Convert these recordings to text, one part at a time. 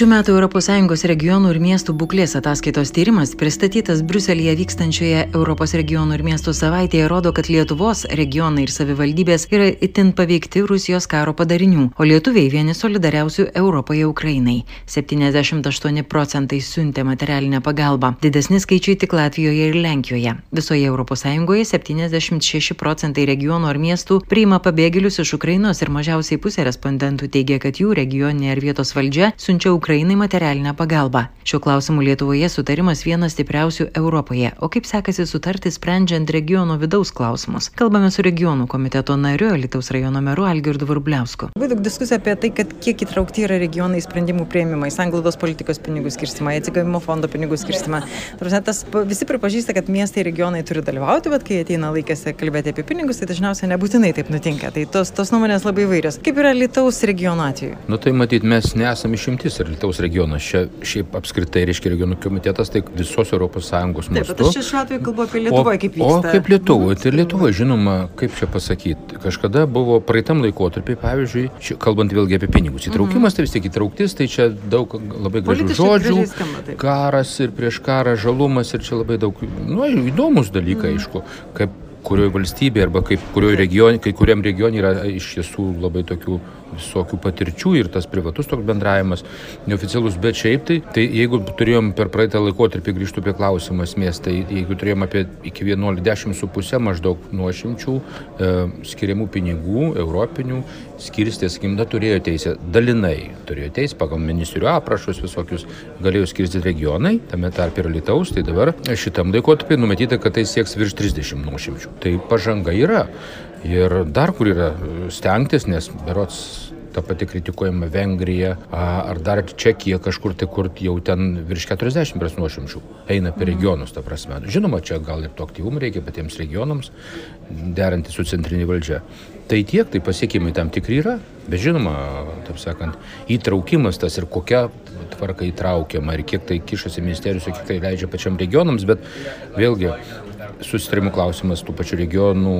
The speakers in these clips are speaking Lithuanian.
Šių metų ES regionų ir miestų būklės ataskaitos tyrimas, pristatytas Bruselėje vykstančioje Europos regionų ir miestų savaitėje, rodo, kad Lietuvos regionai ir savivaldybės yra itin paveikti Rusijos karo padarinių, o lietuviai vieni solidariausių Europoje Ukrainai. 78 procentai siuntė materialinę pagalbą, didesni skaičiai tik Latvijoje ir Lenkijoje. Visoje ES 76 procentai regionų ar miestų priima pabėgėlius iš Ukrainos ir mažiausiai pusė respondentų teigia, kad jų regioninė ar vietos valdžia siunčia Ukrainai materialinę pagalbą. Šiuo klausimu Lietuvoje sutarimas vienas stipriausių Europoje. O kaip sekasi sutarti sprendžiant regiono vidaus klausimus? Kalbame su regionų komiteto nariu Lietuvos rajono meru Algirdu Varbliausku. Labai daug diskusijų apie tai, kad kiek įtraukti yra regionai sprendimų prieimimai, sanglaudos politikos pinigų skirstimą, atsigavimo fondo pinigų skirstimą. Tas, visi pripažįsta, kad miestai ir regionai turi dalyvauti, bet kai ateina laikas kalbėti apie pinigus, tai dažniausiai nebūtinai taip nutinka. Tai tos, tos nuomonės labai vairios. Kaip yra Lietuvos regiono atveju? Nu tai matyt, mes nesame išimtis ir Lietuvos regionas. Čia šiaip apskritai reiškia regionų komitetas, tai visos ES mastu. Taip, bet aš čia šiuo atveju kalbu apie Lietuvą, kaip vyksta. O kaip Lietuvoje, tai Lietuvoje, žinoma, kaip čia pasakyti, kažkada buvo praeitam laikotarpiai, pavyzdžiui, čia, kalbant vėlgi apie pinigus. Įtraukimas, mm -hmm. tai vis tiek įtrauktis, tai čia daug labai gražių žodžių. Skamba, karas ir prieš karą, žalumas ir čia labai daug, nu, įdomus dalykai, mm -hmm. aišku, kaip kurioje valstybėje arba kaip kurioje regione, kai kuriam regione yra iš tiesų labai tokių visokių patirčių ir tas privatus toks bendravimas, neoficialus, bet šiaip tai, tai jeigu turėjom per praeitą laikotarpį grįžtų prie klausimų esmės, tai jeigu turėjom apie iki 11,5 maždaug nuošimčių e, skiriamų pinigų, europinių, skirstė, sakykim, turėjo teisę, dalinai turėjo teisę pagal ministerių aprašus visokius, galėjo skirstyti regionai, tame tarp ir Lietuvos, tai dabar šitam laikotarpį numatyta, kad tai sieks virš 30 nuošimčių. Tai pažanga yra. Ir dar kur yra stengtis, nes berots ta pati kritikuojama Vengrija ar dar Čekija kažkur tai, kur jau ten virš 40 pras nuošimčių eina per regionus, ta prasme. Žinoma, čia gal ir to aktyvumo reikia patiems regionams, derinti su centrinė valdžia. Tai tiek, tai pasiekimai tam tikri yra, bet žinoma, taip sakant, įtraukimas tas ir kokia tvarka įtraukiama ir kiek tai kišasi ministerijos, kiek tai leidžia pačiam regionams, bet vėlgi susitarimų klausimas tų pačių regionų,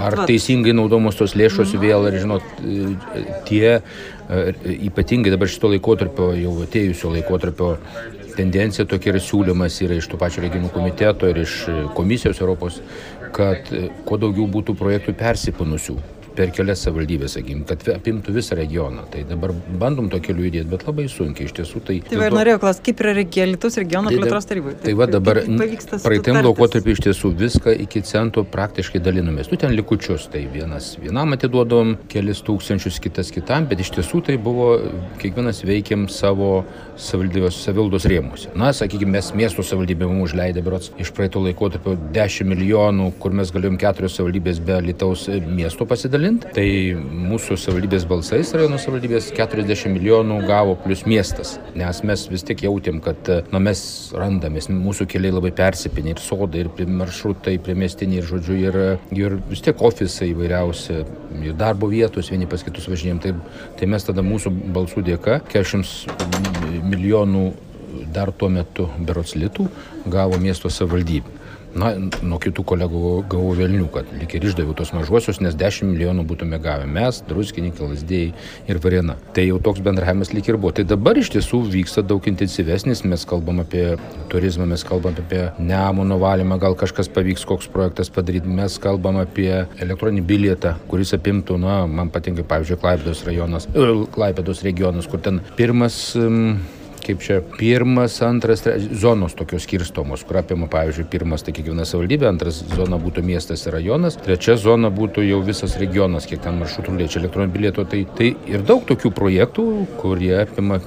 ar teisingai naudomos tos lėšos vėl, ar žinot, tie ypatingai dabar šito laikotarpio, jau atėjusio laikotarpio tendencija tokia ir siūlymas yra iš to pačio regionų komiteto ir iš komisijos Europos, kad kuo daugiau būtų projektų persipanusių per kelias savivaldybės, sakykim, kad apimtų visą regioną. Tai dabar bandom to keliu judėti, bet labai sunkiai iš tiesų. Tai, tai va, ir norėjau klausti, kaip yra Lietuvos regiono tai, plėtros tarybai. Tai, tai va dabar praeitam laikotarpiu iš tiesų viską iki centų praktiškai dalinomės. Tu ten likučius, tai vienas vienam atiduodom kelis tūkstančius, kitas kitam, bet iš tiesų tai buvo, kiekvienas veikiam savo savivaldos rėmuose. Na, sakykime, mes miesto savivaldybė mums užleidė berots iš praeito laikotarpio 10 milijonų, kur mes galėjom keturios savivaldybės be Lietuvos miesto pasidalinti pasidalinti. Tai mūsų savivaldybės balsais, rajono savivaldybės 40 milijonų gavo plus miestas, nes mes vis tik jautėm, kad na, mes randamės, mūsų keliai labai persipinė ir sodai, ir maršrutai, primestiniai, ir žodžiu, ir, ir vis tiek ofisai įvairiausi, ir darbo vietos vieni pas kitus važinėjom. Tai, tai mes tada mūsų balsų dėka 40 milijonų dar tuo metu berots litų gavo miesto savivaldybė. Na, nuo kitų kolegų gavau velnių, kad lik ir išdaviau tos mažuosius, nes 10 milijonų būtume gavę mes, druskininkai, lasdėjai ir varena. Tai jau toks bendravimas lik ir buvo. Tai dabar iš tiesų vyksta daug intensyvesnis, mes kalbam apie turizmą, mes kalbam apie nemono valymą, gal kažkas pavyks koks projektas padaryti, mes kalbam apie elektroninį bilietą, kuris apimtų, na, man patinka, pavyzdžiui, Klaipėdos rajonas, Klaipėdos regionas, kur ten pirmas um, kaip čia pirmas, antras, trečias, zonos tokios skirstomos, kur apima, pavyzdžiui, pirmas tai kiekviena savivaldybė, antras zona būtų miestas ir rajonas, trečia zona būtų jau visas regionas, kiek ten maršrutų liečia elektroninio bilieto. Tai, tai ir daug tokių projektų, kurie apima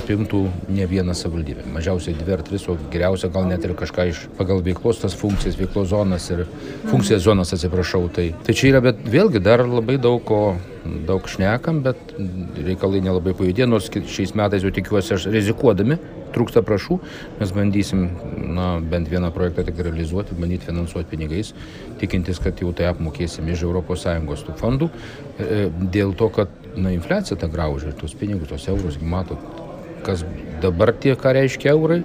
apimtų ne vieną savivaldybę. Mažiausiai dvi ar tris, o geriausia gal net ir kažką iš pagal veiklos tas funkcijas, veiklos zonas ir funkcijas zonas, atsiprašau. Tai, tai čia yra, bet vėlgi dar labai daug ko daug šnekam, bet reikalai nelabai pajudė, nors šiais metais jau tikiuosi aš rizikuodami, trūksta prašų, mes bandysim na, bent vieną projektą tik realizuoti, bandyti finansuoti pinigais, tikintis, kad jau tai apmokėsim iš ES tų fondų, e, dėl to, kad na, infliacija tą graužia, tos pinigus, tos eurus, matot, kas dabar tie, ką reiškia eurai,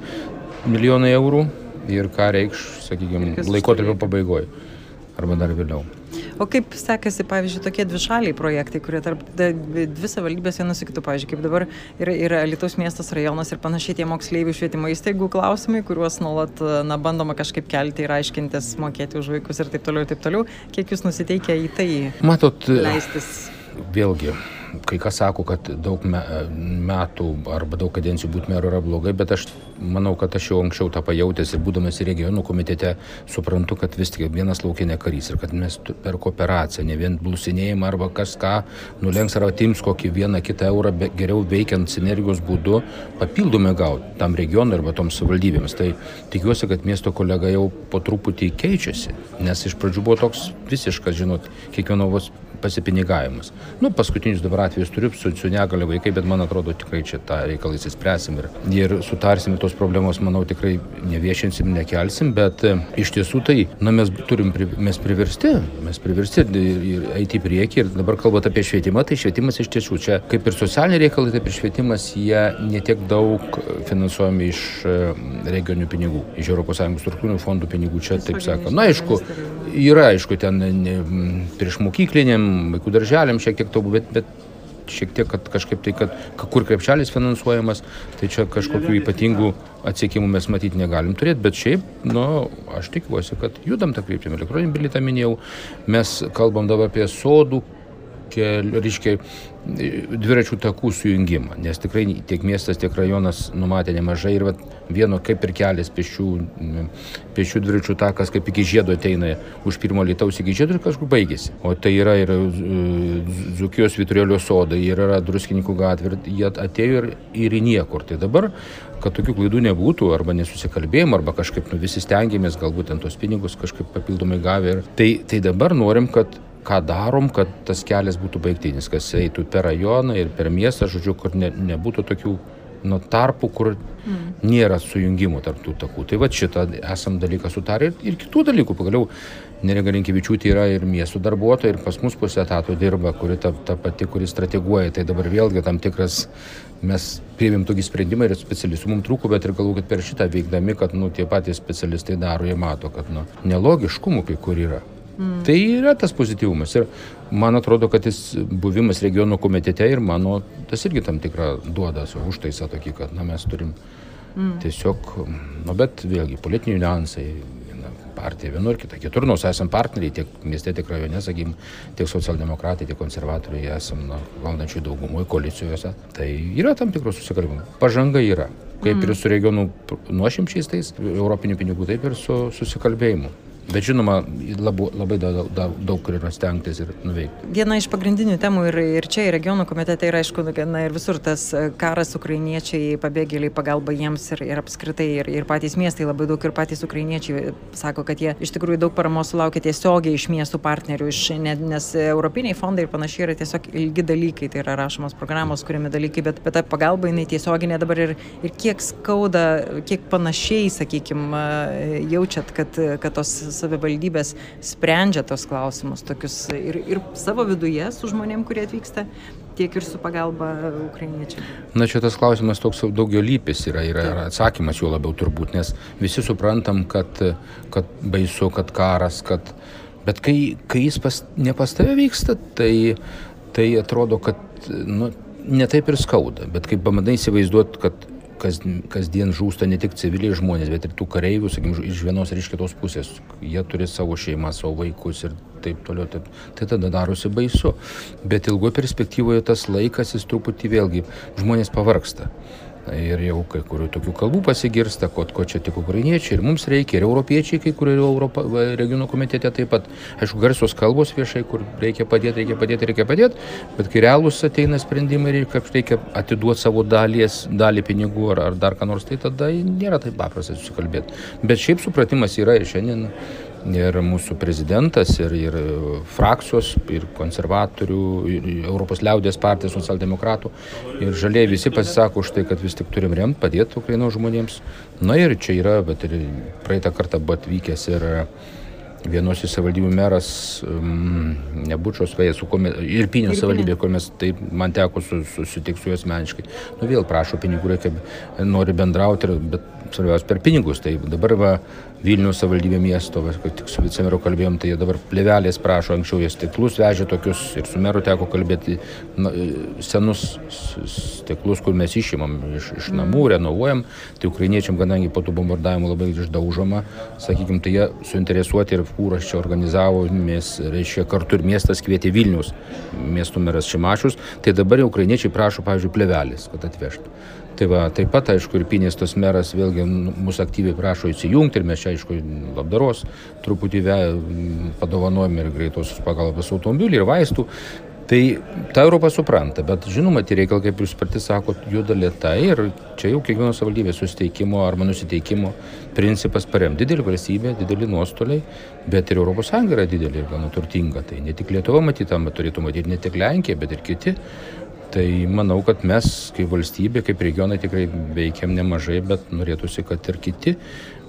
milijonai eurų ir ką reikš, sakykime, laikotarpio pabaigoje arba dar vėliau. O kaip sekasi, pavyzdžiui, tokie dvišaliai projektai, kurie tarp dvi savivaldybės vienas su kitu, pavyzdžiui, kaip dabar yra, yra Lietuvos miestas, rajonas ir panašiai tie moksleivių švietimo įstaigų klausimai, kuriuos nuolat na, bandoma kažkaip kelti ir aiškintis, mokėti už vaikus ir taip toliau, ir taip toliau. Kiek jūs nusiteikia į tai Matot, leistis? Vėlgi, kai kas sako, kad daug me, metų arba daug kadencijų būti meru yra blogai, bet aš manau, kad aš jau anksčiau tą pajutęs ir būdamas regionų komitete suprantu, kad vis tik vienas laukinė karys ir kad mes per kooperaciją, ne vien blusinėjimą arba kas ką nulenks ar atims kokį vieną kitą eurą, bet geriau veikiant sinergijos būdu papildomai gauti tam regionui arba toms savivaldybėms. Tai tikiuosi, kad miesto kolega jau po truputį keičiasi, nes iš pradžių buvo toks visiškas, žinot, kiekvieno vos pasipinigavimas. Nu, paskutinius dabar atvejus turiu su, su negale vaikai, bet man atrodo tikrai čia tą reikalą įsispręsim ir, ir sutarsim tos problemos, manau, tikrai neviešinsim, nekelsim, bet e, iš tiesų tai, na, mes turim, mes priversti, mes priversti ir eiti į priekį ir dabar kalbant apie švietimą, tai švietimas iš tiesų čia kaip ir socialiniai reikalai, taip ir švietimas, jie netiek daug finansuojami iš e, regionių pinigų, iš ES struktūrinių fondų pinigų, čia taip sakant. Na, aišku, yra, aišku, ten prieš mokykliniam vaikų darželiam šiek tiek taupų, bet, bet šiek tiek, kad kažkaip tai, kad kur krepšelis finansuojamas, tai čia kažkokių ypatingų atsiekimų mes matyti negalim turėti, bet šiaip, nu, aš tikiuosi, kad judam tą kryptimį. Elektroninį bilietą minėjau, mes kalbam dabar apie sodų kelių, reiškia, dviračių takų sujungimą, nes tikrai tiek miestas, tiek rajonas numatė nemažai ir vat, vieno kaip ir kelias pešių, pešių dviračių takas, kaip iki žiedo ateina už pirmo lietaus iki žiedo ir kažkur baigėsi. O tai yra ir Zukijos Viturėlio sodai, ir yra Druskininkų gatvė, jie atėjo ir, ir į niekur. Tai dabar, kad tokių klaidų nebūtų, arba nesusikalbėjimo, arba kažkaip nu, visi stengiamės, galbūt ant tos pinigus kažkaip papildomai gavę. Ir tai, tai dabar norim, kad ką darom, kad tas kelias būtų baigtinis, kas eitų per rajoną ir per miestą, žodžiu, kur ne, nebūtų tokių nu, tarpų, kur mm. nėra sujungimų tarp tų takų. Tai va šitą esam dalyką sutarę ir, ir kitų dalykų. Pagaliau Nerega Linkevičiūtė yra ir miestų darbuotoja, ir pas mus pusę etato dirba, kuri ta, ta pati, kuri strateguoja. Tai dabar vėlgi tam tikras, mes priėmėm tokį sprendimą ir specialistų mums trūko, bet ir galvoju, kad per šitą veikdami, kad nu, tie patys specialistai daro, jie mato, kad nu, nelogiškumų kai kur yra. Mm. Tai yra tas pozityvumas. Ir man atrodo, kad jis buvimas regionų komitete ir mano, tas irgi tam tikrą duoda užtaisą tokį, kad na, mes turim mm. tiesiog, nu bet vėlgi politiniai niuansai, partija vienur, kita kitur, nors esame partneriai tiek mieste, tiek rajone, sakykim, tiek socialdemokratai, tiek konservatoriai esame na, valdančių daugumoje koalicijose. Tai yra tam tikros susikalbimo. Pažanga yra. Kaip mm. ir su regionų nuošimčiais tais europinių pinigų, taip ir su susikalbėjimu. Bet žinoma, labu, labai daug, daug, daug yra stengtis ir nuveikti. Viena iš pagrindinių temų ir, ir čia, ir regionų komitete yra, aišku, na, ir visur tas e, karas, ukrainiečiai, pabėgėliai, pagalba jiems ir, ir apskritai, ir, ir patys miestai labai daug, ir patys ukrainiečiai sako, kad jie iš tikrųjų daug paramos sulaukia tiesiogiai iš miestų partnerių, iš, nes europiniai fondai ir panašiai yra tiesiog ilgi dalykai, tai yra rašomos programos, kuriami dalykai, bet, bet ta pagalba jinai tiesioginė dabar ir, ir kiek skauda, kiek panašiai, sakykime, jaučiat, kad, kad tos savivaldybės sprendžia tos klausimus tokius ir, ir savo viduje su žmonėm, kurie atvyksta, tiek ir su pagalba ukrainiečiam. Na, čia tas klausimas toks daugialypis yra, yra ir atsakymas jo labiau turbūt, nes visi suprantam, kad, kad baisu, kad karas, kad... Bet kai, kai jis pas, ne pas tave vyksta, tai, tai atrodo, kad nu, ne taip ir skauda, bet kai pamandai įsivaizduoti, kad kas, kasdien žūsta ne tik civiliai žmonės, bet ir tų kareivių, sakykim, iš vienos ir iš kitos pusės. Jie turi savo šeimą, savo vaikus ir taip toliau. Tai, tai tada darosi baisu. Bet ilgoje perspektyvoje tas laikas jis truputį vėlgi žmonės pavarksta. Ir jau kai kurių tokių kalbų pasigirsta, ko, ko čia tik ukrainiečiai ir mums reikia, ir europiečiai, kai kurie Europo regionų komitete taip pat, aišku, garsios kalbos viešai, kur reikia padėti, reikia padėti, reikia padėti, bet kai realūs ateina sprendimai ir kad reikia atiduoti savo dalies, dalį pinigų ar, ar dar ką nors, tai tada nėra taip paprasta susikalbėti. Bet šiaip supratimas yra ir šiandien ir mūsų prezidentas, ir, ir frakcijos, ir konservatorių, ir Europos liaudės partijos, socialdemokratų. Ir žaliai visi pasisako už tai, kad vis tik turim remti, padėti Ukrainos žmonėms. Na ir čia yra, bet ir praeitą kartą buvo atvykęs ir vienos iš savivaldybių meras, um, nebučios vėjas, ir Pinio savivaldybė, kur mes, tai man teko susitikti su juo asmeniškai. Nu vėl prašo pinigų, reikia, nori bendrauti, bet svarbiausia per pinigus. Tai dabar va, Vilnius savivaldybė miesto, va, tik su vicemeru kalbėjom, tai jie dabar plėvelės prašo, anksčiau jie stiklus vežė tokius ir su meru teko kalbėti na, senus stiklus, kur mes išimam iš, iš namų, renovuojam. Tai ukrainiečiam, kadangi po tų bombardavimų labai išdaužoma, sakykime, tai jie suinteresuoti ir fūras čia organizavo, mes, reiškia, kartu ir miestas kvietė Vilnius, miestų meras Šimašius, tai dabar jau ukrainiečiai prašo, pavyzdžiui, plėvelės, kad atvežtų. Tai va, taip pat, aišku, ir Pinės tos meras vėlgi mūsų aktyviai prašo įsijungti ir mes čia, aišku, labdaros truputį padovanojame ir greitosios pagalbos automobilį ir vaistų. Tai ta Europa supranta, bet žinoma, tie reikalai, kaip jūs pati sakot, juda lietai ir čia jau kiekvienos savivaldybės susiteikimo arba nusiteikimo principas parem didelį valstybę, didelį nuostoliai, bet ir ES yra didelė ir gana turtinga. Tai ne tik Lietuva matytama turėtų matyti, ne tik Lenkija, bet ir kiti Tai manau, kad mes kaip valstybė, kaip regionai tikrai veikiam nemažai, bet norėtųsi, kad ir kiti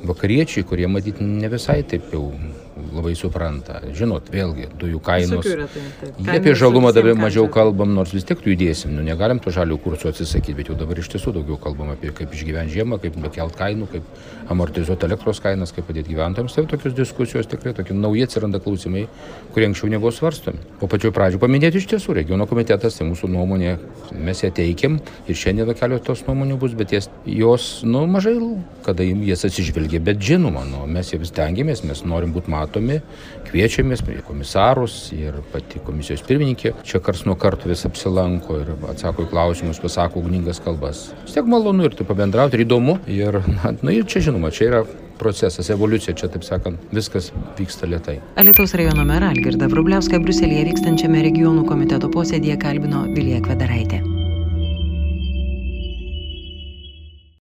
vakariečiai, kurie matyti ne visai taip jau labai supranta. Žinot, vėlgi, dujų kainos. Tai, taip. Jie apie žalumą dabar mažiau kalbam, nors vis tiek judėsim. Nu, negalim to žalių kursų atsisakyti, bet jau dabar iš tiesų daugiau kalbam apie kaip išgyventi žiemą, kaip bekelt kainų, kaip amortizuoti elektros kainas, kaip padėti gyventojams. Tai tokios diskusijos tikrai tokie nauji atsiranda klausimai, kurie anksčiau nebuvo svarstomi. O pačiu pradžiu paminėti iš tiesų regiono komitetas, tai mūsų nuomonė, mes ją teikiam ir šiandien kelios tos nuomonių bus, bet jas, jos, nu, mažai, kada jas atsižvelgia, bet žinoma, nu, mes vis tengiamės, mes norim būti matomi kviečiamės prie komisarus ir pati komisijos pirmininkė čia kars nuo karto vis apsilanko ir atsako į klausimus, pasako ugningas kalbas. Vis tiek malonu ir tai pabendrauti, ir įdomu. Ir, na, na ir čia žinoma, čia yra procesas, evoliucija, čia taip sakant, viskas vyksta lietai. Alitaus rajono merą Algirdą Vrubliauską Bruselėje vykstančiame regionų komiteto posėdėje kalbino Vilija Kvedaraitė.